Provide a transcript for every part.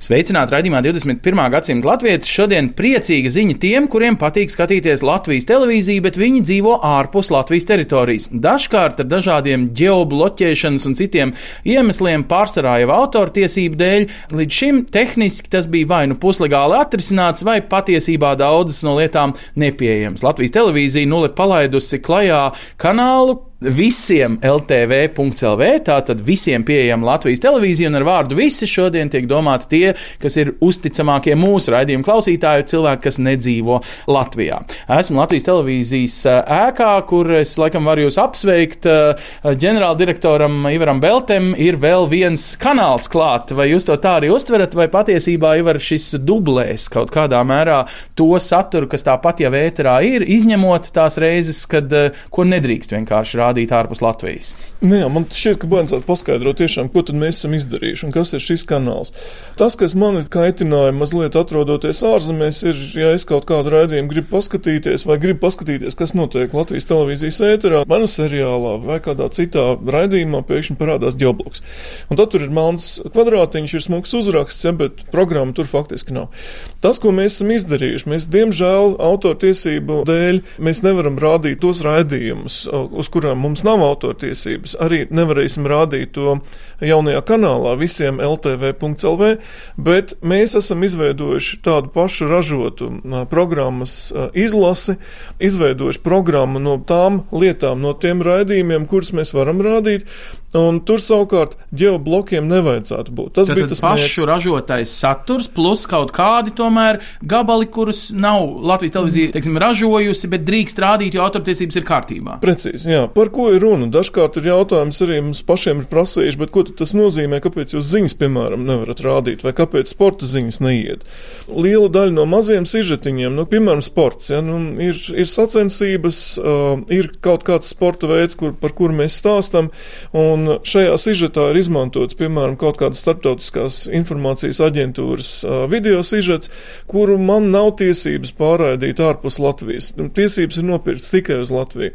Sveicināti raidījumā 21. gadsimta latvieši. Šodien priecīga ziņa tiem, kuriem patīk skatīties Latvijas televīziju, bet viņi dzīvo ārpus Latvijas teritorijas. Dažkārt ar dažādiem ģeobloķēšanas un citiem iemesliem, pārsvarā jau autortiesību dēļ, līdz šim tehniski tas bija vai nu puslegāli atrisināts, vai patiesībā daudzas no lietām nepieejamas. Latvijas televīzija nulle palaidusi klajā kanālu, visiem LTV.CLV, tātad visiem pieejama Latvijas televīzija, un ar vārdu visi šodien tiek domāti tie, kas ir uzticamākie mūsu raidījuma klausītāji, cilvēki, kas nedzīvo Latvijā. Esmu Latvijas televīzijas ēkā, kur es laikam varu jūs apsveikt. ģenerāldirektoram Ivaram Beltem ir vēl viens kanāls klāt, vai jūs to tā arī uztverat, vai patiesībā Ivar šis dublēs kaut kādā mērā to saturu, kas tāpat jau ēterā ir, izņemot tās reizes, kad ko nedrīkst vienkārši rādīt rādīt ārpus Latvijas. Nu jā, man šķiet, ka vajadzētu paskaidrot tiešām, ko tad mēs esam izdarījuši un kas ir šis kanāls. Tas, kas man kaitināja mazliet atrodoties ārzemēs, ir, ja es kaut kādu raidījumu gribu paskatīties vai gribu paskatīties, kas notiek Latvijas televīzijas ēterā, manu seriālā vai kādā citā raidījumā pēkšņi parādās ģeobloks. Un tad tur ir melns kvadrātiņš, ir smuks uzraksts, ja, bet programma tur faktiski nav. Tas, ko mēs esam izdarījuši, mēs diemžēl autortiesību dēļ mēs nevaram rādīt tos raidījumus, uz kurām mums nav autortiesības, arī nevarēsim rādīt to jaunajā kanālā visiem LTV.CLV, bet mēs esam izveidojuši tādu pašu ražotu programmas izlasi, izveidojuši programmu no tām lietām, no tiem raidījumiem, kurus mēs varam rādīt, Un tur savukārt ģeoblokiem nevajadzētu būt. Tas Tad bija tas pašu mērķis. ražotais saturs, plus kaut kādi tomēr gabali, kurus nav Latvijas televīzija teiksim, ražojusi, bet drīkst rādīt, jo autortiesības ir kārtībā. Precīzi, jā. Par ko ir runa? Dažkārt ir jautājums arī mums pašiem ir prasījuši, bet ko tas nozīmē, kāpēc jūs ziņas, piemēram, nevarat rādīt, vai kāpēc sporta ziņas neiet? Liela daļa no maziem sižetiņiem, nu, piemēram, sports, ja, nu, ir, ir sacensības, uh, ir kaut kāds sporta veids, kur, par kuru mēs stāstam, un šajā sižetā ir izmantots, piemēram, kaut kādas starptautiskās informācijas aģentūras uh, video sižets, kuru man nav tiesības pārraidīt ārpus Latvijas. Tiesības ir nopirktas tikai uz Latviju.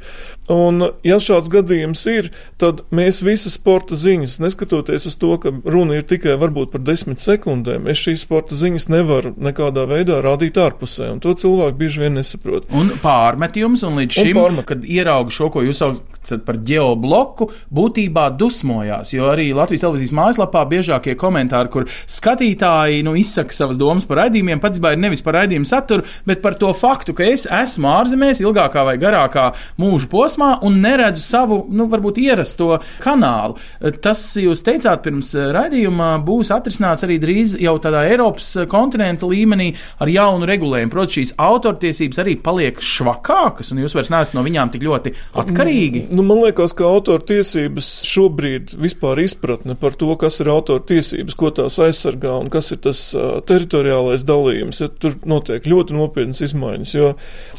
Un, ja šāds gadījums ir, tad mēs visas sporta ziņas, neskatoties uz to, ka runa ir tikai varbūt par desmit sekundēm, es šīs sporta ziņas nevaru nekādā veidā rādīt ārpusē, un to cilvēki bieži vien nesaprot. Un pārmet jums, un līdz Un šim, pārmet. kad ierauga šo, ko jūs saucat par ģeobloku, būtībā dusmojās, jo arī Latvijas televīzijas mājaslapā biežākie komentāri, kur skatītāji nu, izsaka savas domas par raidījumiem, pats ir nevis par raidījumu saturu, bet par to faktu, ka es esmu ārzemēs ilgākā vai garākā mūža posmā un neredzu savu, nu, varbūt ierasto kanālu. Tas, jūs teicāt, pirms raidījuma būs atrisināts arī drīz jau tādā Eiropas kontinenta līmenī ar jaunu regulējumu. Protams, šīs autortiesības arī paliek švakākas, un jūs vairs neesat no viņām tik ļoti atkarīgi. Nu, man liekas, ka autortiesības šobrīd vispār izpratne par to, kas ir autortiesības, ko tās aizsargā un kas ir tas uh, teritoriālais dalījums, ja tur notiek ļoti nopietnas izmaiņas, jo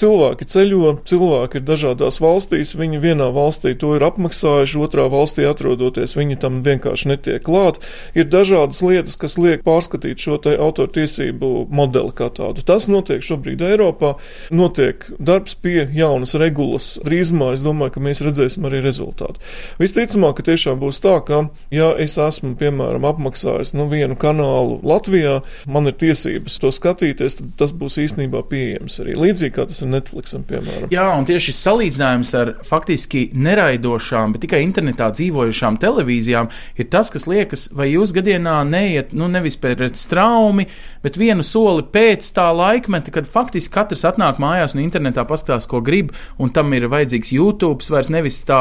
cilvēki ceļo, cilvēki ir dažādās valstīs, viņi vienā valstī to ir apmaksājuši, otrā valstī atrodoties, viņi tam vienkārši netiek klāt. Ir dažādas lietas, kas liek pārskatīt šo te autortiesību modeli kā tādu. Tas notiek šobrīd Eiropā, notiek darbs pie jaunas regulas. Drīzumā es domāju, ka mēs redzēsim arī rezultātu. Visticamāk, ka tiešām būs tā, ka, ja es esmu, piemēram, apmaksājis nu, vienu kanālu Latvijā, man ir tiesības to skatīties, tad tas būs īstenībā pieejams arī līdzīgi kā tas ir Netflixam, piemēram. Jā, un tieši šis salīdzinājums ar faktiski neraidošām, bet tikai internetā dzīvojušām televīzijām ir tas, kas liekas, vai jūs gadienā neiet, nu, nevis pēc straumi, bet vienu soli pēc tā laikmeta, kad faktiski katrs atnāk mājās un internetā paskatās, ko grib, un tam ir vajadzīgs YouTube, vairs nevis tā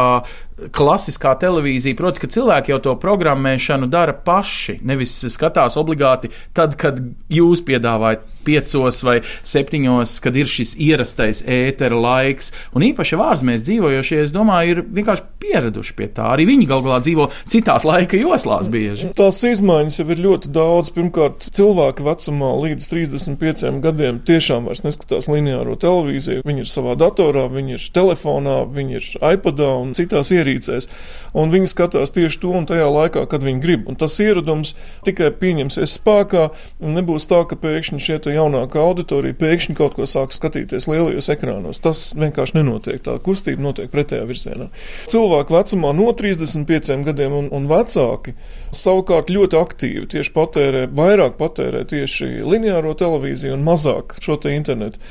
klasiskā televīzija, proti, ka cilvēki jau to programmēšanu dara paši, nevis skatās obligāti tad, kad jūs piedāvājat piecos vai septiņos, kad ir šis ierastais ētera laiks. Un īpaši ārzemēs dzīvojošie, es domāju, ir vienkārši pieraduši pie tā. Arī viņi gal galā dzīvo citās laika joslās bieži. Tās izmaiņas jau ir ļoti daudz. Pirmkārt, cilvēki vecumā līdz 35 gadiem tiešām vairs neskatās lineāro televīziju. Viņi ir savā datorā, viņi ir telefonā, viņi ir iPadā un citās ierīcēs. Un viņi skatās tieši to un tajā laikā, kad viņi grib. Un tas ieradums tikai pieņemsies spēkā. Nebūs tā, ka pēkšņi šie jaunākā auditorija pēkšņi kaut ko sāk skatīties lielajos ekrānos. Tas vienkārši nenotiek. Tā kustība notiek pretējā virzienā. Cilvēki vecumā no 35 gadiem un, un vecāki savukārt ļoti aktīvi tieši patērē, vairāk patērē tieši lineāro televīziju un mazāk šo te internetu.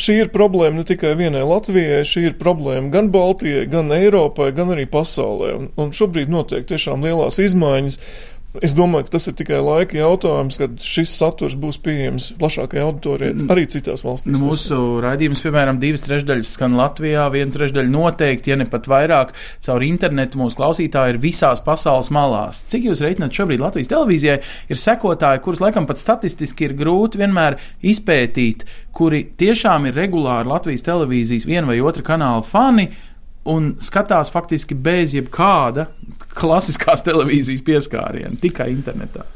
Šī ir problēma ne tikai vienai Latvijai, šī ir problēma gan Baltijai, gan Eiropai, gan arī pasaulē. Un, un šobrīd notiek tiešām lielās izmaiņas. Es domāju, ka tas ir tikai laika jautājums, kad šis saturs būs pieejams plašākai auditorijai arī citās valstīs. Nu, mūsu raidījums, piemēram, divas trešdaļas skan Latvijā, viena trešdaļa noteikti, ja ne pat vairāk, caur internetu mūsu klausītāji ir visās pasaules malās. Cik jūs reiķināt šobrīd Latvijas televīzijai ir sekotāji, kurus laikam pat statistiski ir grūti vienmēr izpētīt, kuri tiešām ir regulāri Latvijas televīzijas viena vai otra kanāla fani un skatās faktiski bez jebkāda klasiskās televīzijas pieskāriena, tikai internetā.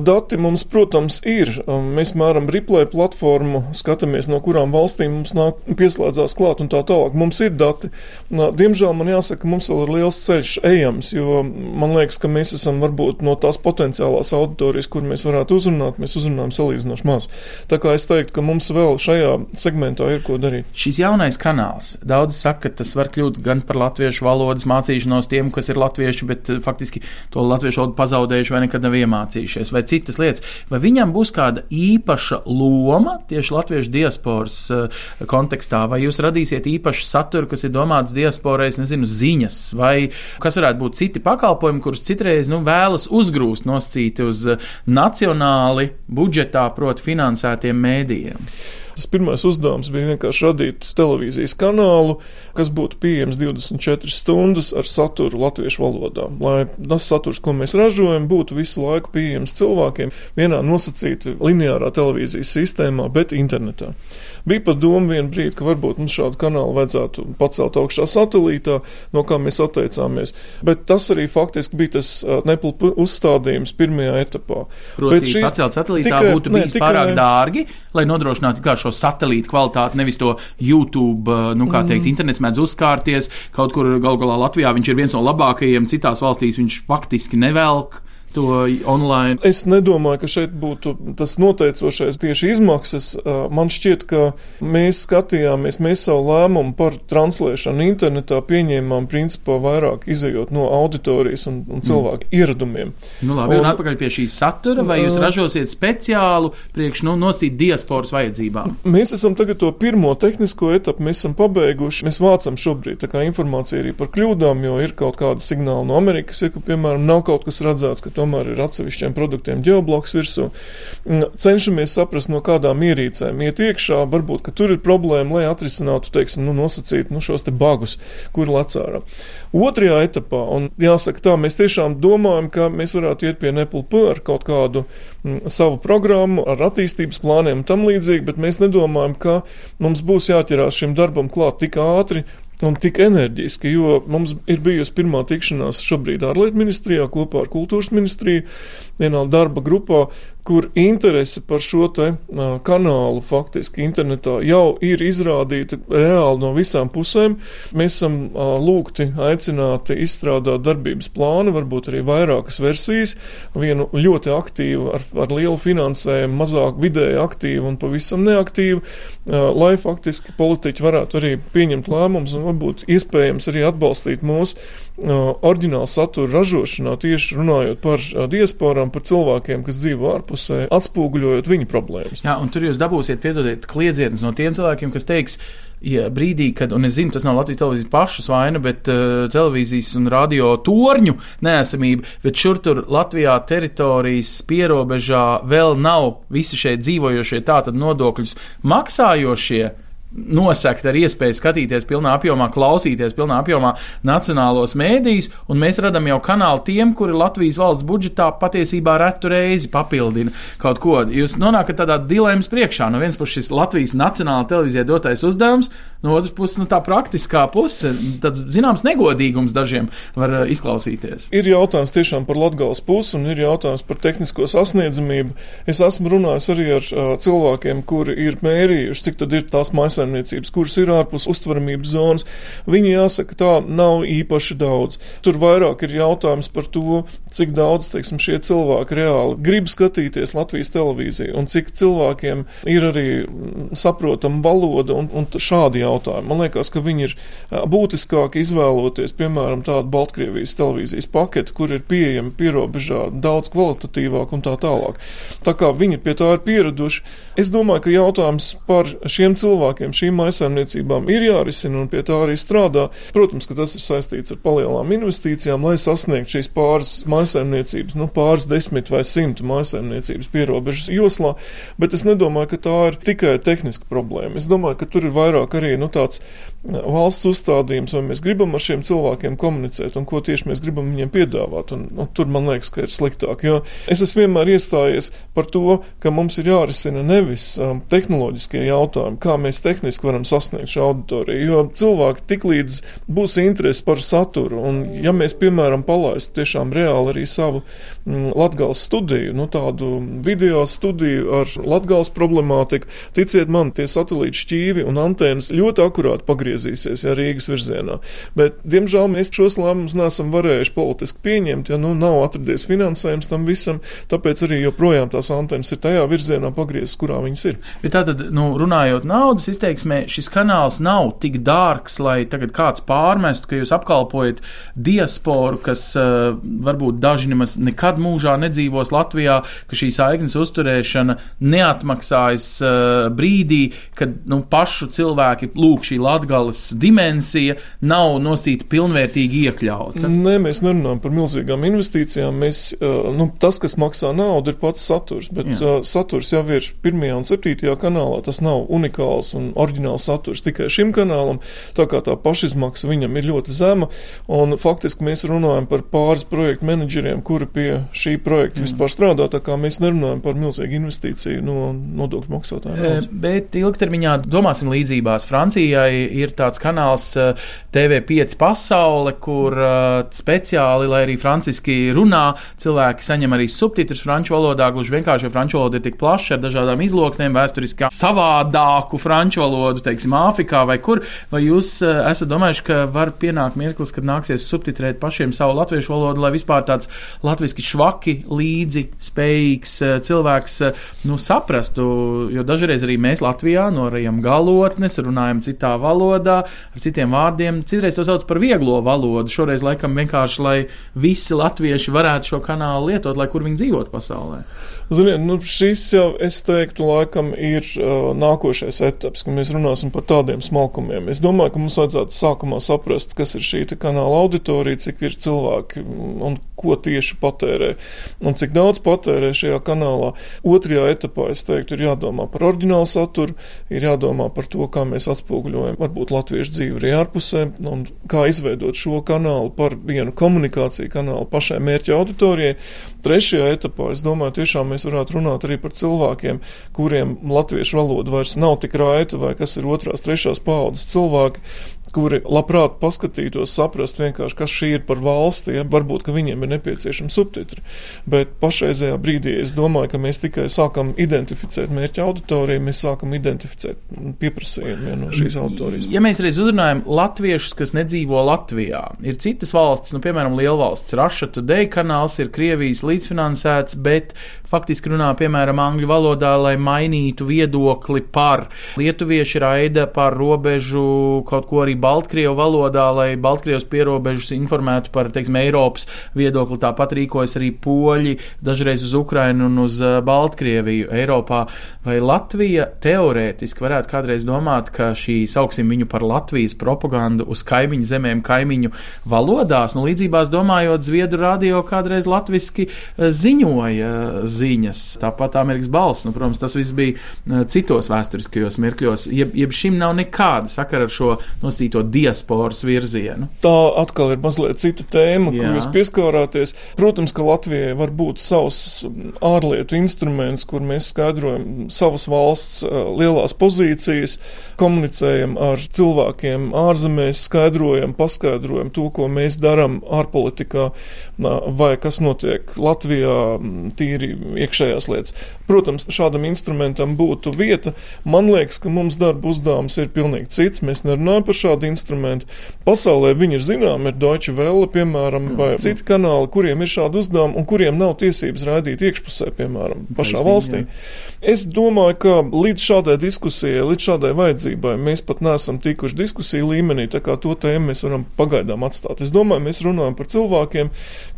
Dati mums, protams, ir. Um, mēs mēram Ripley platformu, skatāmies, no kurām valstīm mums nāk pieslēdzās klāt un tā tālāk. Mums ir dati. Diemžēl man jāsaka, mums vēl ir liels ceļš ejams, jo man liekas, ka mēs esam varbūt no tās potenciālās auditorijas, kur mēs varētu uzrunāt, mēs uzrunājam salīdzinoši maz. Tā kā es teiktu, ka mums vēl šajā segmentā ir ko darīt. Šis jaunais kanāls, daudz saka, ka tas var kļūt gan par latviešu valodas mācīšanos tiem, kas ir latvieši, bet eh, faktiski to latviešu valodu pazaudējuši vai nekad nav iemācījušies. Vai citas lietas, vai viņam būs kāda īpaša loma tieši latviešu diasporas uh, kontekstā, vai jūs radīsiet īpašu saturu, kas ir domāts diasporai, nezinu, ziņas, vai kas varētu būt citi pakalpojumi, kurus citreiz nu, vēlas uzgrūst noscīti uz uh, nacionāli budžetā, proti, finansētiem mēdījiem. Tas pirmais uzdevums bija vienkārši radīt televīzijas kanālu, kas būtu pieejams 24 stundas ar saturu latviešu valodā. Lai tas saturs, ko mēs ražojam, būtu visu laiku pieejams cilvēkiem vienā nosacīta lineārā televīzijas sistēmā, bet internetā. Bija pat doma vienu brīdi, ka varbūt mums šādu kanālu vajadzētu pacelt augšā satelītā, no kā mēs atteicāmies. Bet tas arī faktiski bija tas nepilnu uzstādījums pirmajā etapā. Proti, šīs, pacelt satelītā tikai, būtu bijis ne, pārāk ne, dārgi, lai nodrošinātu kā šo satelītu kvalitāti, nevis to YouTube, nu kā teikt, mm. internets mēdz uzkārties, kaut kur gal galā Latvijā viņš ir viens no labākajiem, citās valstīs viņš faktiski nevelk to online. Es nedomāju, ka šeit būtu tas noteicošais tieši izmaksas. Man šķiet, ka mēs skatījāmies, mēs savu lēmumu par translēšanu internetā pieņēmām principā vairāk izējot no auditorijas un, un cilvēku mm. ieradumiem. Nu labi, un, un atpakaļ pie šī satura, vai jūs ražosiet speciālu priekš nu, nosīt diasporas vajadzībām? Mēs esam tagad to pirmo tehnisko etapu, mēs esam pabeiguši. Mēs vācam šobrīd informāciju arī par kļūdām, jo ir kaut kāda signāla no Amerikas, ja, ka, piemēram, nav kaut kas redzēts, ka tomēr ir atsevišķiem produktiem ģeobloks virsū. Cenšamies saprast, no kādām ierīcēm iet iekšā, varbūt, ka tur ir problēma, lai atrisinātu, teiksim, nu, nosacītu nu, šos te bagus, kur lecārā. Otrajā etapā, un jāsaka tā, mēs tiešām domājam, ka mēs varētu iet pie NPLP ar kaut kādu m, savu programmu, ar attīstības plāniem un tam līdzīgi, bet mēs nedomājam, ka mums būs jāķerās šim darbam klāt tik ātri, un tik enerģiski, jo mums ir bijusi pirmā tikšanās šobrīd ārlietu ministrijā kopā ar kultūras ministriju, vienā darba grupā, kur interese par šo te kanālu faktiski internetā jau ir izrādīta reāli no visām pusēm. Mēs esam lūgti aicināti izstrādāt darbības plānu, varbūt arī vairākas versijas, vienu ļoti aktīvu, ar, ar lielu finansējumu, mazāk vidēji aktīvu un pavisam neaktīvu, lai faktiski politiķi varētu arī pieņemt lēmumus un varbūt iespējams arī atbalstīt mūsu oriģinālu satura ražošanā, tieši runājot par diasporām, par cilvēkiem, kas dzīvo ārpusē, atspoguļojot viņu problēmas. Jā, un tur jūs dabūsiet, piedodiet, kliedzienus no tiem cilvēkiem, kas teiks, ja brīdī, kad, un es zinu, tas nav Latvijas televīzijas pašas vaina, bet uh, televīzijas un radio torņu neesamība, bet šur tur Latvijā teritorijas pierobežā vēl nav visi šeit dzīvojošie, tātad nodokļus maksājošie nosakt ar iespēju skatīties pilnā apjomā, klausīties pilnā apjomā nacionālos mēdījus, un mēs radām jau kanālu tiem, kuri Latvijas valsts budžetā patiesībā retu reizi papildina kaut ko. Jūs nonākat tādā dilemmas priekšā. No vienas puses šis Latvijas nacionāla televīzija dotais uzdevums, no otras puses nu, tā praktiskā puse, tad zināms negodīgums dažiem var uh, izklausīties. Ir jautājums tiešām par latgāles pusi un ir jautājums par tehnisko sasniedzamību. Es esmu runājis arī ar uh, cilvēkiem, kuri ir mērījuši, cik tad ir tās maisas lauksaimniecības, kuras ir ārpus uztveramības zonas, viņi jāsaka tā nav īpaši daudz. Tur vairāk ir jautājums par to, cik daudz, teiksim, šie cilvēki reāli grib skatīties Latvijas televīziju un cik cilvēkiem ir arī mm, saprotama valoda un, un šādi jautājumi. Man liekas, ka viņi ir būtiskāk izvēloties, piemēram, tādu Baltkrievijas televīzijas paketu, kur ir pieejami pierobežā daudz kvalitatīvāk un tā tālāk. Tā kā viņi pie tā ir pieraduši, es domāju, ka jautājums par šiem cilvēkiem jautājumi šīm maisaimniecībām ir jārisina un pie tā arī strādā. Protams, ka tas ir saistīts ar palielām investīcijām, lai sasniegtu šīs pāris maisaimniecības, nu pāris desmit vai simtu maisaimniecības pierobežas joslā, bet es nedomāju, ka tā ir tikai tehniska problēma. Es domāju, ka tur ir vairāk arī nu, tāds valsts uzstādījums, vai mēs gribam ar šiem cilvēkiem komunicēt un ko tieši mēs gribam viņiem piedāvāt. Un, un tur man liekas, ka ir sliktāk. Jo es esmu vienmēr iestājies par to, ka mums ir jārisina nevis um, tehnoloģiskie jautājumi, kā mēs tehniski varam sasniegt šo auditoriju, jo cilvēki tiklīdz būs interesi par saturu, un ja mēs, piemēram, palaistu tiešām reāli arī savu mm, latgals studiju, nu tādu video studiju ar latgals problemātiku, ticiet man, tie satelīti šķīvi un antēnas ļoti akurāti pagriezt atgriezīsies ja, Rīgas virzienā. Bet, diemžēl, mēs šos lēmumus neesam varējuši politiski pieņemt, ja nu nav atradies finansējums tam visam, tāpēc arī joprojām tās antenas ir tajā virzienā pagrieztas, kurā viņas ir. Bet tātad, nu, runājot naudas izteiksmē, šis kanāls nav tik dārgs, lai tagad kāds pārmestu, ka jūs apkalpojat diasporu, kas uh, varbūt daži nemaz nekad mūžā nedzīvos Latvijā, ka šī saiknes uzturēšana neatmaksājas uh, brīdī, kad nu, pašu cilvēki lūk šī latgala Latgales dimensija nav nosīta pilnvērtīgi iekļauta? Nē, mēs nerunājam par milzīgām investīcijām. Mēs, nu, tas, kas maksā naudu, ir pats saturs, bet Jā. saturs jau ir pirmajā un septītajā kanālā. Tas nav unikāls un oriģināls saturs tikai šim kanālam, tā kā tā pašizmaksa viņam ir ļoti zema. Un faktiski mēs runājam par pāris projektu menedžeriem, kuri pie šī projekta Jā. vispār strādā, tā kā mēs nerunājam par milzīgu investīciju no nodokļu maksātājiem. E, bet ilgtermiņā domāsim līdzībās. Francijai ir ir tāds kanāls eh, TV5 pasaule, kur uh, speciāli, lai arī franciski runā, cilvēki saņem arī subtitrus franču valodā, gluži vienkārši, jo franču valoda ir tik plaša ar dažādām izloksnēm, vēsturiski savādāku franču valodu, teiksim, Āfrikā vai kur. Vai jūs uh, esat domājuši, ka var pienākt mirklis, kad nāksies subtitrēt pašiem savu latviešu valodu, lai vispār tāds latviski švaki, līdzi spējīgs cilvēks nu, saprastu, jo dažreiz arī mēs Latvijā norējam galotnes, runājam citā valodā valodā, ar citiem vārdiem. Citreiz to sauc par vieglo valodu. Šoreiz laikam vienkārši, lai visi latvieši varētu šo kanālu lietot, lai kur viņi dzīvotu pasaulē. Ziniet, nu šis jau, es teiktu, laikam ir uh, nākošais etaps, kad mēs runāsim par tādiem smalkumiem. Es domāju, ka mums vajadzētu sākumā saprast, kas ir šī kanāla auditorija, cik ir cilvēki un ko tieši patērē un cik daudz patērē šajā kanālā. Otrajā etapā, es teiktu, ir jādomā par oriģinālu saturu, ir jādomā par to, kā mēs atspoguļojam varbūt latviešu dzīvi arī ārpusē un kā izveidot šo kanālu par vienu komunikāciju kanālu pašai mērķa auditorijai. Trešajā etapā, es domāju, tiešām mēs varētu runāt arī par cilvēkiem, kuriem latviešu valoda vairs nav tik raita, vai kas ir otrās, trešās paudzes cilvēki, kuri labprāt paskatītos, saprast vienkārši, kas šī ir par valsti, ja varbūt, ka viņiem ir nepieciešami subtitri. Bet pašreizējā brīdī es domāju, ka mēs tikai sākam identificēt mērķa auditoriju, mēs sākam identificēt pieprasījumu ja, no šīs auditorijas. Ja mēs reiz uzrunājam latviešus, kas nedzīvo Latvijā, ir citas valstis, nu, piemēram, Lielvalsts, Russia Today kanāls ir Krievijas līdzfinansēts, bet faktiski runā, piemēram, angļu valodā, lai mainītu viedokli par lietuviešu raida par robežu kaut ko arī Baltkrievu valodā, lai Baltkrievas pierobežus informētu par, teiksim, Eiropas viedokli. Tāpat rīkojas arī poļi, dažreiz uz Ukrainu un uz Baltkrieviju Eiropā. Vai Latvija teorētiski varētu kādreiz domāt, ka šī, sauksim viņu par Latvijas propagandu uz kaimiņu zemēm, kaimiņu valodās, nu līdzībās domājot, Zviedru radio kādreiz latviski ziņoja ziņas, tāpat Amerikas balss. Nu, protams, tas viss bija citos vēsturiskajos mirkļos, jeb, jeb šim nav nekāda sakara ar šo nosacīto diasporas virzienu. Tā atkal ir mazliet cita tēma, Jā. kur jūs pieskārāties. Protams, ka Latvijai var būt savs ārlietu instruments, kur mēs skaidrojam savas valsts lielās pozīcijas, komunicējam ar cilvēkiem ārzemēs, skaidrojam, paskaidrojam to, ko mēs darām ārpolitikā vai kas notiek Latvijā, tīri iekšējās lietas. Protams, šādam instrumentam būtu vieta. Man liekas, ka mums darba uzdevums ir pilnīgi cits. Mēs nerunājam par šādu instrumentu. Pasaulē viņi ir zināmi, ir Deutsche Welle, piemēram, vai mm. citi kanāli, kuriem ir šādi uzdevumi un kuriem nav tiesības raidīt iekšpusē, piemēram, pašā valstī. Es domāju, ka līdz šādai diskusijai, līdz šādai vajadzībai mēs pat neesam tikuši diskusiju līmenī, tā kā to tēmu mēs varam pagaidām atstāt. Es domāju, mēs runājam par cilvēkiem,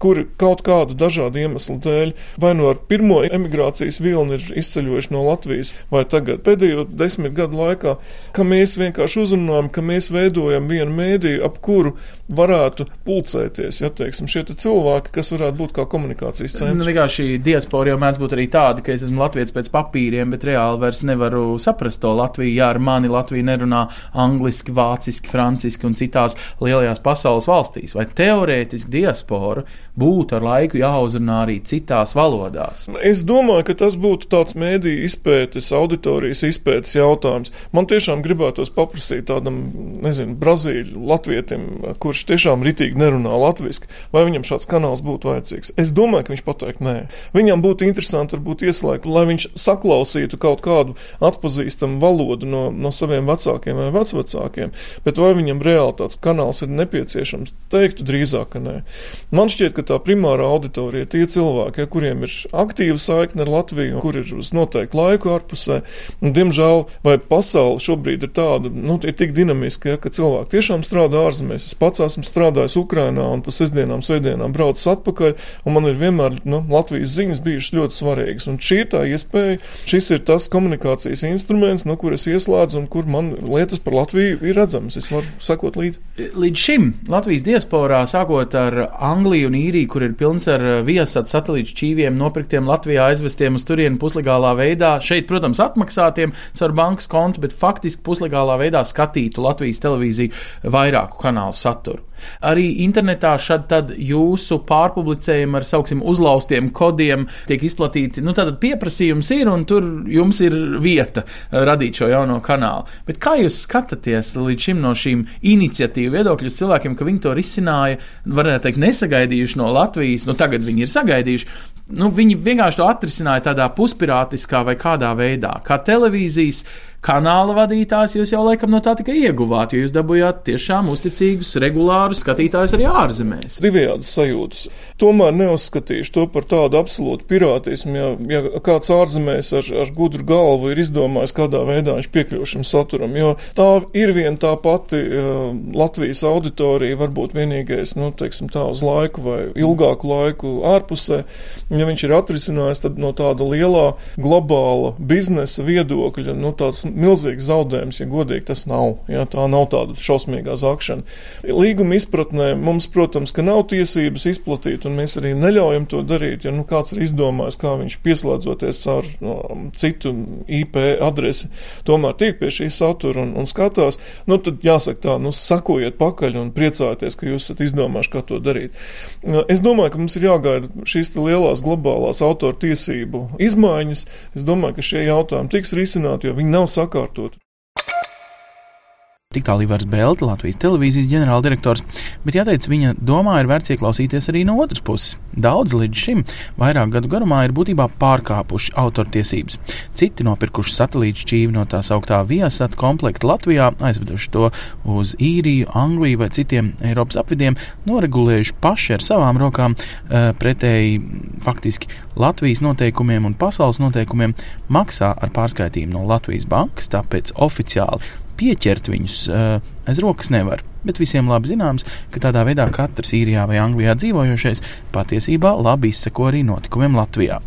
kuri kaut kādu dažādu iemeslu dēļ vai nu ar pirmo emigrācijas vilni ir izceļojuši no Latvijas, vai tagad pēdējo desmit gadu laikā, ka mēs vienkārši uzrunājam, ka mēs veidojam vienu mēdīju, ap kuru varētu pulcēties, ja teiksim, šie te cilvēki, kas varētu būt kā komunikācijas centri. Nu, vienkārši diaspora jau mēdz būt arī tāda, ka es esmu latviets pēc papīriem, bet reāli vairs nevaru saprast to Latviju. Jā, ar mani Latvija nerunā angliski, vāciski, franciski un citās lielajās pasaules valstīs. Vai teorētiski diaspora būtu ar laiku jāuzrunā arī citās valodās? Es domāju, ka tas būtu tāds mēdīju izpētes, auditorijas izpētes jautājums. Man tiešām gribētos paprasīt tādam, nezinu, brazīļu latvietim, kurš tiešām ritīgi nerunā latviski, vai viņam šāds kanāls būtu vajadzīgs. Es domāju, ka viņš pateikt nē. Viņam būtu interesanti varbūt ieslēgt, lai viņš saklausītu kaut kādu atpazīstamu valodu no, no saviem vecākiem vai vecvecākiem, bet vai viņam reāli tāds kanāls ir nepieciešams, teiktu drīzāk, ka nē. Man šķiet, ka tā primārā auditorija ir tie cilvēki, ja, kuriem ir aktīva saikne ar Latviju, kur ir uz noteiktu laiku ārpusē. Un, diemžēl, vai pasaule šobrīd ir tāda, nu, ir tik dinamiska, ja, ka cilvēki tiešām strādā ārzemēs. Es pats esmu strādājis Ukrainā un pa sestdienām, svētdienām braucis atpakaļ, un man ir vienmēr nu, Latvijas ziņas bijušas ļoti svarīgas. Un šī ir tā iespēja, šis ir tas komunikācijas instruments, no kuras ieslēdzu un kur man lietas par Latviju ir redzamas. Es varu sakot līdzi. Līdz šim Latvijas diasporā, sākot ar Angliju un Īriju, kur ir pilns ar viesat satelītu šķīviem, nopirktiem Latvijā, aizvestiem uz turieni puslegālā veidā, šeit, protams, atmaksātiem caur bankas kontu, bet faktiski puslegālā veidā skatītu Latvijas televīziju vairāku kanālu saturu. Arī internetā šad tad jūsu pārpublicējumi ar, sauksim, uzlaustiem kodiem tiek izplatīti. Nu, tātad pieprasījums ir, un tur jums ir vieta radīt šo jauno kanālu. Bet kā jūs skatāties līdz šim no šīm iniciatīvu viedokļu cilvēkiem, ka viņi to risināja, varētu teikt, nesagaidījuši no Latvijas, nu tagad viņi ir sagaidījuši. Nu, viņi vienkārši to atrisināja tādā puspirātiskā vai kādā veidā, kā televīzijas kanāla vadītājs, jūs jau laikam no tā tikai ieguvāt, jo jūs dabūjāt tiešām uzticīgus, regulārus skatītājus arī ārzemēs. Divējādas sajūtas. Tomēr neuzskatīšu to par tādu absolūtu pirātismu, ja, ja kāds ārzemēs ar, ar gudru galvu ir izdomājis, kādā veidā viņš piekļūšam saturam, jo tā ir vien tā pati uh, Latvijas auditorija, varbūt vienīgais, nu, teiksim tā, uz laiku vai ilgāku laiku ārpusē. Ja viņš ir atrisinājis, tad no tāda lielā globāla biznesa viedokļa, nu, tāds milzīgs zaudējums, ja godīgi tas nav. Ja, tā nav tāda šausmīgā zakšana. Līguma izpratnē mums, protams, ka nav tiesības izplatīt, un mēs arī neļaujam to darīt. Ja nu, kāds ir izdomājis, kā viņš pieslēdzoties ar no, citu IP adresi, tomēr tiek pie šī satura un, un skatās, nu, tad jāsaka tā, nu, sakojiet pakaļ un priecājieties, ka jūs esat izdomājuši, kā to darīt. Es domāju, ka mums ir jāgaida šīs lielās globālās autora tiesību izmaiņas. Es domāju, ka šie jautājumi tiks risināti, jo viņi nav sakojuši akartod? Tik tālu Ivars Belta, Latvijas televīzijas ģenerāldirektors, bet jāteic, viņa domā ir vērts ieklausīties arī no otras puses. Daudz līdz šim vairāk gadu garumā ir būtībā pārkāpuši autortiesības. Citi nopirkuši satelītu šķīvi no tā sauktā viesat komplekta Latvijā, aizveduši to uz īriju, Angliju vai citiem Eiropas apvidiem, noregulējuši paši ar savām rokām eh, pretēji faktiski Latvijas noteikumiem un pasaules noteikumiem maksā ar pārskaitījumu no Latvijas bankas, tāpēc oficiāli pieķert viņus aiz rokas nevar bet visiem labi zināms, ka tādā veidā katrs īrijā vai Anglijā dzīvojošais patiesībā labi izseko arī notikumiem Latvijā.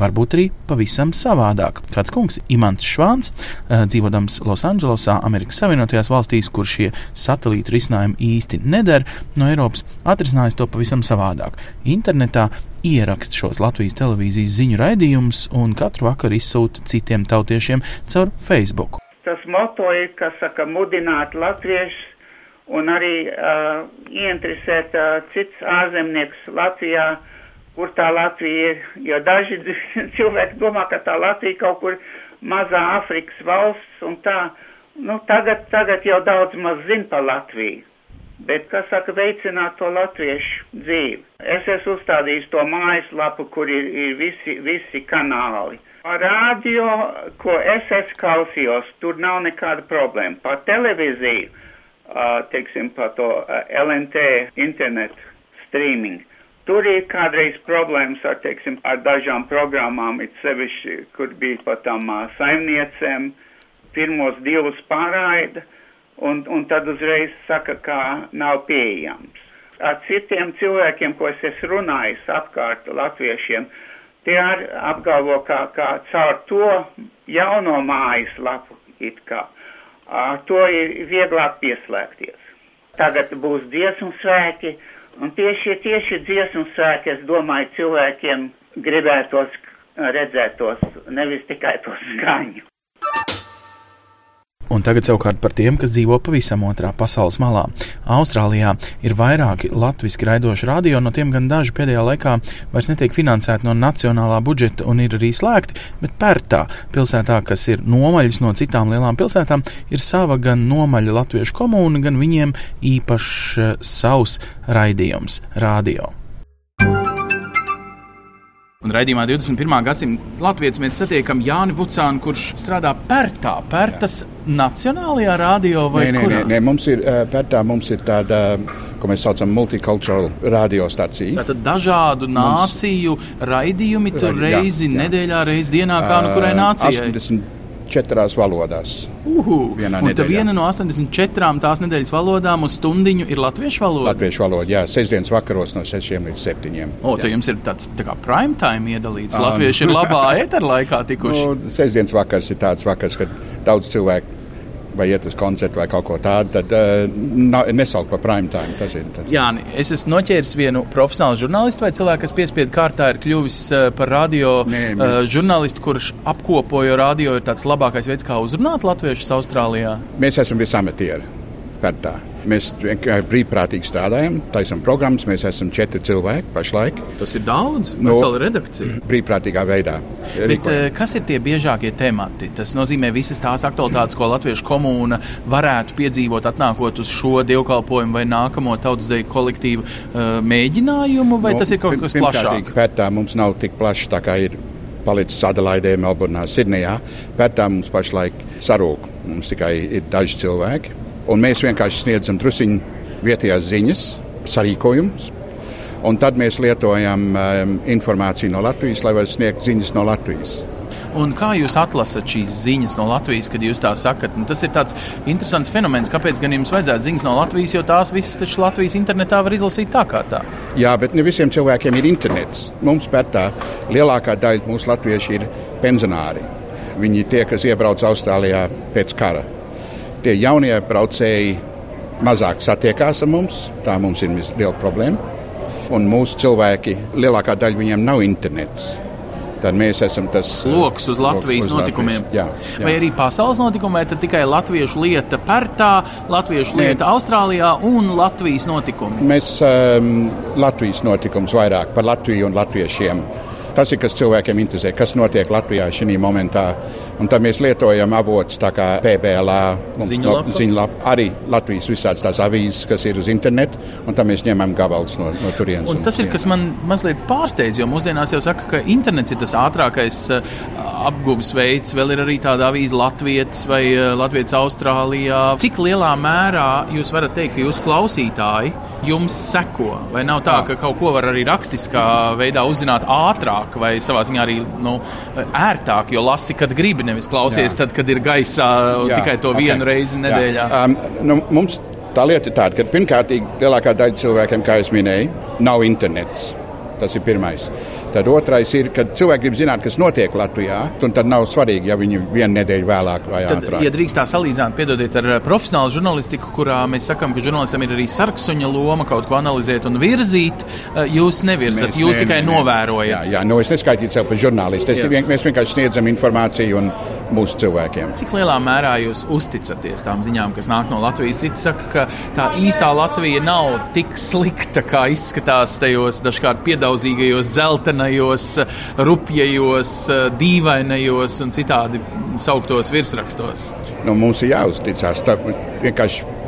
Varbūt arī pavisam savādāk. Kāds kungs, Imants Švāns, eh, dzīvodams Losandželosā, Amerikas Savienotajās valstīs, kur šie satelītu risinājumi īsti neder, no Eiropas atrisinājis to pavisam savādāk. Internetā ieraksta šos Latvijas televīzijas ziņu raidījumus un katru vakaru izsūta citiem tautiešiem caur Facebook. Tas moto ir, kas saka, mudināt latviešus un arī uh, ieinteresēt uh, cits ārzemnieks Latvijā, kur tā Latvija ir, jo daži cilvēki domā, ka tā Latvija kaut kur mazā Afrikas valsts un tā, nu tagad, tagad jau daudz maz zin par Latviju. Bet, kas saka, veicināt to latviešu dzīvi. Es esmu uzstādījis to mājaslapu, kur ir, ir visi, visi kanāli. Radio, ko es esmu klausījos, tur nav nekāda problēma. Par televīziju teiksim, par to LNT internetu streaming. Tur ir kādreiz problēmas ar, teiksim, ar dažām programmām, it sevišķi, kur bija pat tam saimniecēm, pirmos divus pārraida, un, un tad uzreiz saka, ka nav pieejams. Ar citiem cilvēkiem, ko es esmu runājis apkārt latviešiem, tie arī apgalvo, ka, ka caur to jauno mājaslapu it kā to ir vieglāk pieslēgties. Tagad būs dziesmu svēki, un tieši, tieši dziesmu svēki, es domāju, cilvēkiem gribētos redzēt tos, nevis tikai to skaņu. Un tagad savukārt par tiem, kas dzīvo pavisam otrā pasaules malā. Austrālijā ir vairāki latviešu raidoši radio, no tiem gan daži pēdējā laikā vairs netiek finansēti no nacionālā budžeta un ir arī slēgti, bet Pērtā, pilsētā, kas ir nomaļas no citām lielām pilsētām, ir sava gan nomaļa latviešu komūna, gan viņiem īpašs uh, savs raidījums - radio. Un raidījumā 21. gadsimta Latvijas mēs satiekam Jāni Vucānu, kurš strādā Pērtā, Pērtas Nacionālajā radio vai nē, nē, kurā? nē, nē, mums ir Pērtā, mums ir tāda, ko mēs saucam, multicultural radiostacija. Tātad dažādu nāciju raidījumi tur reizi jā, jā. nedēļā, reizi dienā, kā nu kurai nācijai? 84 valodās. Uhu, un tā viena no 84 tās nedēļas valodām uz stundiņu ir latviešu valoda. Latviešu valoda, jā, sestdienas vakaros no 6 līdz 7. O, tad jums ir tāds tā kā prime time iedalīts. Latvieši ir labā eterā laikā tikuši. Nu, sestdienas vakars ir tāds vakars, kad daudz cilvēku vai iet uz koncertu vai kaut ko tādu, tad uh, nesaukt par prime time. Tas ir, tas. Jā, es esmu noķēris vienu profesionālu žurnālistu vai cilvēku, kas piespiedu kārtā ir kļuvis uh, par radio Nē, mēs... uh, žurnālistu, kurš apkopoja radio, ir tāds labākais veids, kā uzrunāt latviešus Austrālijā. Mēs esam visi amatieri. Pērtā. Mēs vienkārši brīvprātīgi strādājam, taisām programmas. Mēs esam četri cilvēki pašlaik. Tas ir daudz, no, vesela redakcija. Brīvprātīgā veidā. Bet, rīkojam. kas ir tie biežākie temati? Tas nozīmē visas tās aktualitātes, ko Latviešu komūna varētu piedzīvot, atnākot uz šo dievkalpojumu vai nākamo tautsdeju kolektīvu uh, mēģinājumu, vai no, tas ir kaut kas plašāks? Pērtā mums nav tik plašs, tā kā ir palicis Adelaidē, Melburnā, Sidnejā. Pērtā mums pašlaik sarūk. Mums tikai ir daži cilvēki un mēs vienkārši sniedzam drusiņu vietējās ziņas, sarīkojumus. Un tad mēs lietojam um, informāciju no Latvijas, lai varētu sniegt ziņas no Latvijas. Un kā jūs atlasat šīs ziņas no Latvijas, kad jūs tā sakat? Un tas ir tāds interesants fenomens. Kāpēc gan jums vajadzētu ziņas no Latvijas, jo tās visas taču Latvijas internetā var izlasīt tā kā tā? Jā, bet ne visiem cilvēkiem ir internets. Mums pētā lielākā daļa mūsu latvieši ir pensionāri. Viņi ir tie, kas iebrauc Austrālijā pēc kara tie jaunie braucēji mazāk satiekās ar mums. Tā mums ir liela problēma. Un mūsu cilvēki, lielākā daļa viņiem nav internets. Tad mēs esam tas lokus uz Latvijas uz notikumiem. Latvijas. Jā, jā. Vai arī pasaules notikumiem, vai tikai latviešu lieta Pērtā, latviešu Nē. lieta Austrālijā un Latvijas notikumi? Mēs um, Latvijas notikums vairāk par Latviju un latviešiem. Tas ir, kas cilvēkiem interesē, kas notiek Latvijā šī momentā. Un tad mēs lietojam avotus tā kā PBLā, ziņlapa. ziņlapa, arī Latvijas visādas tās avīzes, kas ir uz internetu, un tad mēs ņemam gabalus no, no turienes. Un tas ir, kas man mazliet pārsteidz, jo mūsdienās jau saka, ka internets ir tas ātrākais uh, apguves veids, vēl ir arī tāda avīze Latvijas vai uh, Latvijas Austrālijā. Cik lielā mērā jūs varat teikt, ka jūs klausītāji jums seko? Vai nav tā, ka kaut ko var arī rakstiskā veidā uzzināt ātrāk? Vieglāk vai savā ziņā arī nu, ērtāk, jo lasi, kad gribi, nevis klausies, Jā. tad, kad ir gaisā Jā, tikai to okay. vienu reizi nedēļā. Um, nu, mums tā lieta ir tāda, ka pirmkārt, lielākā daļa cilvēkiem, kā jau minēju, nav internets. Tas ir pirmais. Tad otrais ir, kad cilvēki grib zināt, kas notiek Latvijā, un tad nav svarīgi, ja viņi vienu nedēļu vēlāk vai tad, ātrāk. Ja drīkst tā salīdzināt, piedodiet, ar eh, profesionālu žurnālistiku, kurā mēs sakām, ka žurnālistam ir arī sarksuņa loma kaut ko analizēt un virzīt, eh, jūs nevirzat, mēs, jūs ne, tikai ne, novērojat. Jā, jā nu es neskaitīju sev par žurnālistu. Vien, mēs vienkārši sniedzam informāciju un mūsu cilvēkiem. Cik lielā mērā jūs uzticaties tām ziņām, kas nāk no Latvijas? Citi saka, ka tā īstā Latvija nav tik slikta, kā izskatās tajos dažkārt piedauzīgajos dzeltenajos dīvainajos, rupjajos, dīvainajos un citādi sauktos virsrakstos? Nu, mums ir jāuzticas.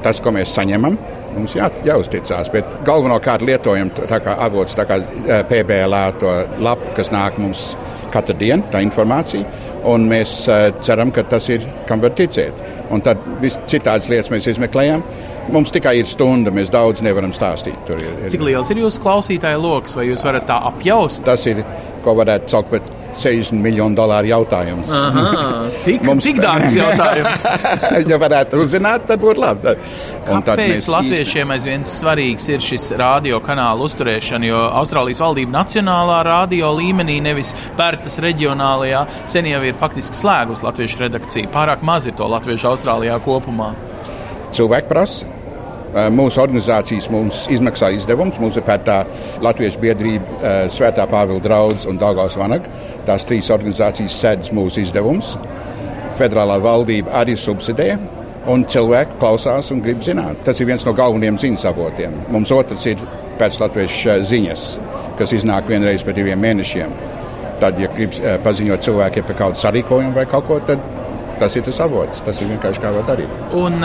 Tas, ko mēs saņemam, mums jā, jāuzticas. Bet galvenokārt lietojam tā kā PBLā to lapu, kas nāk mums katru dienu, tā informācija. Un mēs ceram, ka tas ir, kam var ticēt. Un tad citādas lietas mēs izmeklējam. Mums tikai ir stunda, mēs daudz nevaram stāstīt. Tur ir, ir. Cik liels ir jūsu klausītāja lokus, vai jūs varat tā apjaust? Tas ir, ko varētu saukt par 60 miljonu dolāru jautājums. Aha, tik, Mums tik dārgs jautājums. ja varētu uzzināt, tad būtu labi. Un Kāpēc latviešiem īsti... aizvien svarīgs ir šis radiokanāla uzturēšana? Jo Austrālijas valdība nacionālā radio līmenī, nevis pērtas reģionālajā, sen jau ir faktiski slēgus latviešu redakciju. Pārāk maz ir to latviešu Austrālijā kopumā cilvēki prasa. Mūsu organizācijas mums izmaksā izdevumus. Mums ir pētā Latvijas biedrība, Svētā Pāvila draugs un Dāngās Vanaga. Tās trīs organizācijas sēdz mūsu izdevumus. Federālā valdība arī subsidē. Un cilvēki klausās un grib zināt. Tas ir viens no galvenajiem ziņas avotiem. Mums otrs ir pēc latviešu ziņas, kas iznāk vienreiz pēc diviem mēnešiem. Tad, ja grib paziņot cilvēkiem par kādu sarīkojumu vai kaut ko, tad tas ir tas avots. Tas ir vienkārši kā var darīt. Un,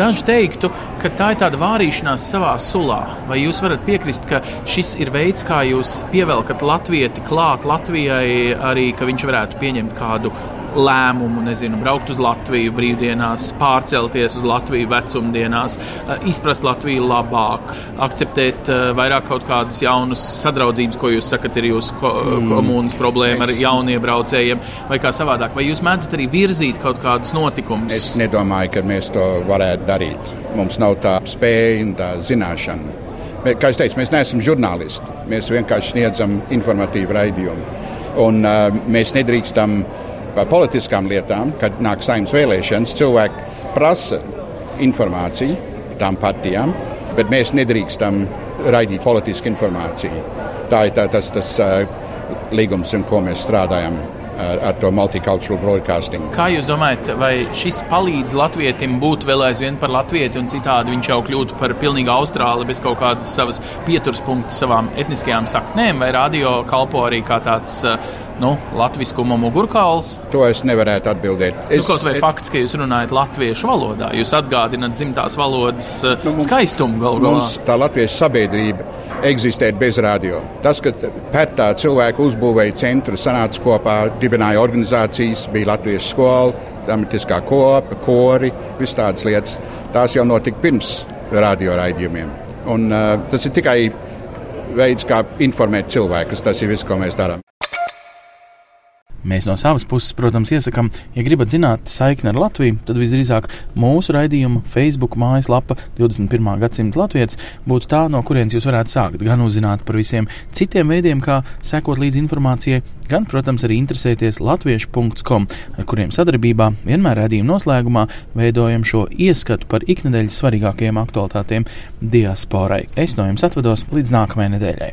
daži teiktu, ka tā ir tāda vārīšanās savā sulā. Vai jūs varat piekrist, ka šis ir veids, kā jūs pievelkat latvieti klāt Latvijai, arī ka viņš varētu pieņemt kādu lēmumu, nezinu, braukt uz Latviju brīvdienās, pārcelties uz Latviju vecumdienās, eh, izprast Latviju labāk, akceptēt eh, vairāk kaut kādus jaunus sadraudzības, ko jūs sakat, ir jūsu ko mm. komunas problēma ar jauniebraucējiem, vai kā savādāk. Vai jūs mēdzat arī virzīt kaut kādus notikumus? Es nedomāju, ka mēs to varētu darīt. Mums nav tā spēja un tā zināšana. Kā jau teicu, mēs neesam žurnālisti. Mēs vienkārši sniedzam informatīvu raidījumu. Un, uh, mēs nedrīkstam uh, par politiskām lietām, kad nāk saimnes vēlēšanas, cilvēki prasa informāciju tām partijām, bet mēs nedrīkstam raidīt politisku informāciju. Tā ir tā, tas, tas līgums, un ko mēs strādājam ar, ar to multicultural broadcasting. Kā jūs domājat, vai šis palīdz latvietim būt vēl aizvien par latvieti, un citādi viņš jau kļūtu par pilnīgu austrāli bez kaut kādas savas pieturspunkta savām etniskajām saknēm, vai radio kalpo arī kā tāds nu, latviskuma mugurkauls? To es nevarētu atbildēt. Nu, es, nu, kaut vai et... fakts, ka jūs runājat latviešu valodā, jūs atgādināt dzimtās valodas nu, mums, skaistumu galu galā. Tā latviešu sabiedrība eksistēt bez radio. Tas, ka pētā cilvēku uzbūvēja centru, sanāca kopā, dibināja organizācijas, bija Latvijas skola, dramatiskā kopa, kori, vis tādas lietas, tās jau notika pirms radio raidījumiem. Un, uh, tas ir tikai veids, kā informēt cilvēkus. Tas ir viss, ko mēs darām. Mēs no savas puses, protams, iesakām, ja gribat zināt saikni ar Latviju, tad visdrīzāk mūsu raidījuma Facebook mājaslapa 21. gadsimta latvijas būtu tā, no kurienes jūs varētu sākt gan uzzināt par visiem citiem veidiem, kā sekot līdzi informācijai, gan, protams, arī interesēties latviešu.com, ar kuriem sadarbībā vienmēr raidījuma noslēgumā veidojam šo ieskatu par iknedēļas svarīgākajiem aktualitātēm diasporai. Es no jums atvados līdz nākamajai nedēļai.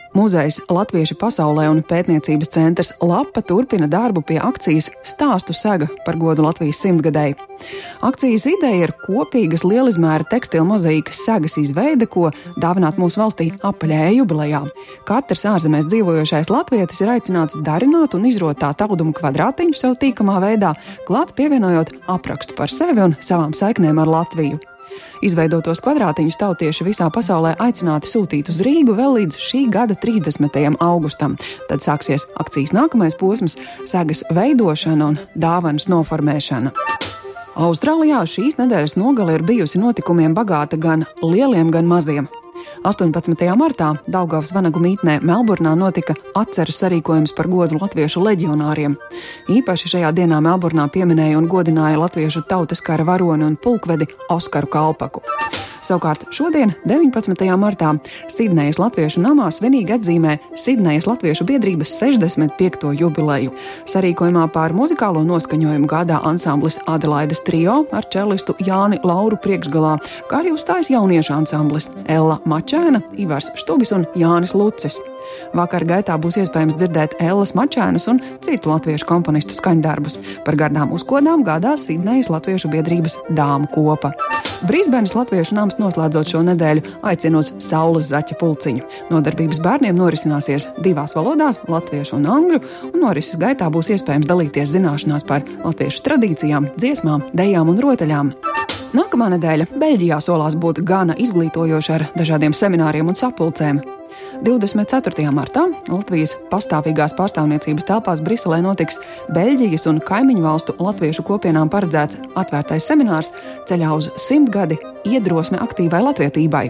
Muzejs Latviešu pasaulē un pētniecības centrs Lapa turpina darbu pie akcijas Stāstu sega par godu Latvijas simtgadēji. Akcijas ideja ir kopīgas lielizmēra tekstilu mozaīkas segas izveide, ko dāvināt mūsu valstī apaļējā jubilejā. Katrs ārzemēs dzīvojošais latvietis ir aicināts darināt un izrotāt audumu kvadrātiņu sev tīkamā veidā, klāt pievienojot aprakstu par sevi un savām saiknēm ar Latviju. Izveidotos kvadrātiņus tautieši visā pasaulē aicināti sūtīt uz Rīgu vēl līdz šī gada 30. augustam. Tad sāksies akcijas nākamais posms - segas veidošana un dāvanas noformēšana. Austrālijā šīs nedēļas nogale ir bijusi notikumiem bagāta gan lieliem, gan maziem. 18. martā Daugavas vanagu mītnē Melburnā notika atceres sarīkojums par godu latviešu leģionāriem. Īpaši šajā dienā Melburnā pieminēja un godināja latviešu tautas kara varoni un pulkvedi Oskaru Kalpaku. Savukārt šodien, 19. martā, Sidnejas Latviešu namā svinīgi atzīmē Sidnejas Latviešu biedrības 65. jubileju. Sarīkojumā pār muzikālo noskaņojumu gādā ansamblis Adelaides trio ar čelistu Jāni Lauru priekšgalā, kā arī uzstājas jauniešu ansamblis Ella Mačēna, Ivars Štubis un Jānis Lucis. Vakar gaitā būs iespējams dzirdēt Ellas Mačēnas un citu latviešu komponistu skaņdarbus. Par gardām uzkodām gādās Sidnejas Latviešu biedrības dāmu kopa. Brīsbēnas Latviešu nams noslēdzot šo nedēļu aicinās saules zaķa pulciņu. Nodarbības bērniem norisināsies divās valodās - latviešu un angļu, un norises gaitā būs iespējams dalīties zināšanās par latviešu tradīcijām, dziesmām, dejām un rotaļām. Nākamā nedēļa Beļģijā solās būt gana izglītojoša ar dažādiem semināriem un sapulcēm. 24. martā Latvijas pastāvīgās pārstāvniecības telpās Briselē notiks Beļģijas un kaimiņu valstu latviešu kopienām paredzēts atvērtais seminārs ceļā uz simtgadi iedrosme aktīvai latvietībai.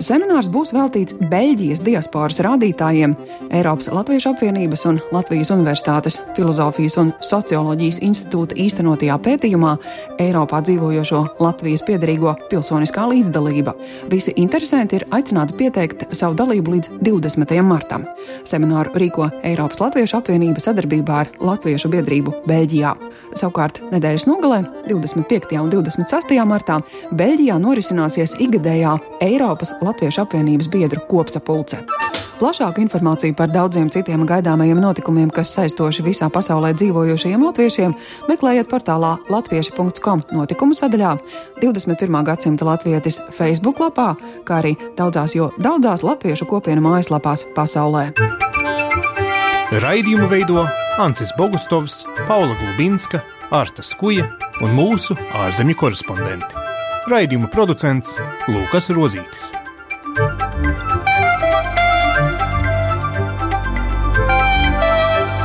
Seminārs būs veltīts Beļģijas diasporas rādītājiem, Eiropas Latviešu apvienības un Latvijas Universitātes filozofijas un socioloģijas institūta īstenotajā pētījumā Eiropā dzīvojošo Latvijas piedarīgo pilsoniskā līdzdalība. Visi interesanti ir aicināti pieteikt savu dalību līdz 20. martam. Semināru rīko Eiropas Latviešu apvienība sadarbībā ar Latviešu biedrību Beļģijā. Savukārt nedēļas nogalē, 25. un 26. martā, Beļģijā norisināsies ikgadējā Eiropas Latviešu apvienības biedru kopsapulce. Plašāku informāciju par daudziem citiem gaidāmajiem notikumiem, kas saistoši visā pasaulē dzīvojošajiem latviešiem, meklējiet portālā latvieši.com notikumu sadaļā, 21. gadsimta latvietis Facebook lapā, kā arī daudzās, jo daudzās latviešu kopienu mājaslapās pasaulē. Raidījumu veido Ancis Bogustovs, Paula Gulbinska, Arta Skuja un mūsu ārzemju korespondenti. Raidījuma producents Lukas Rozītis.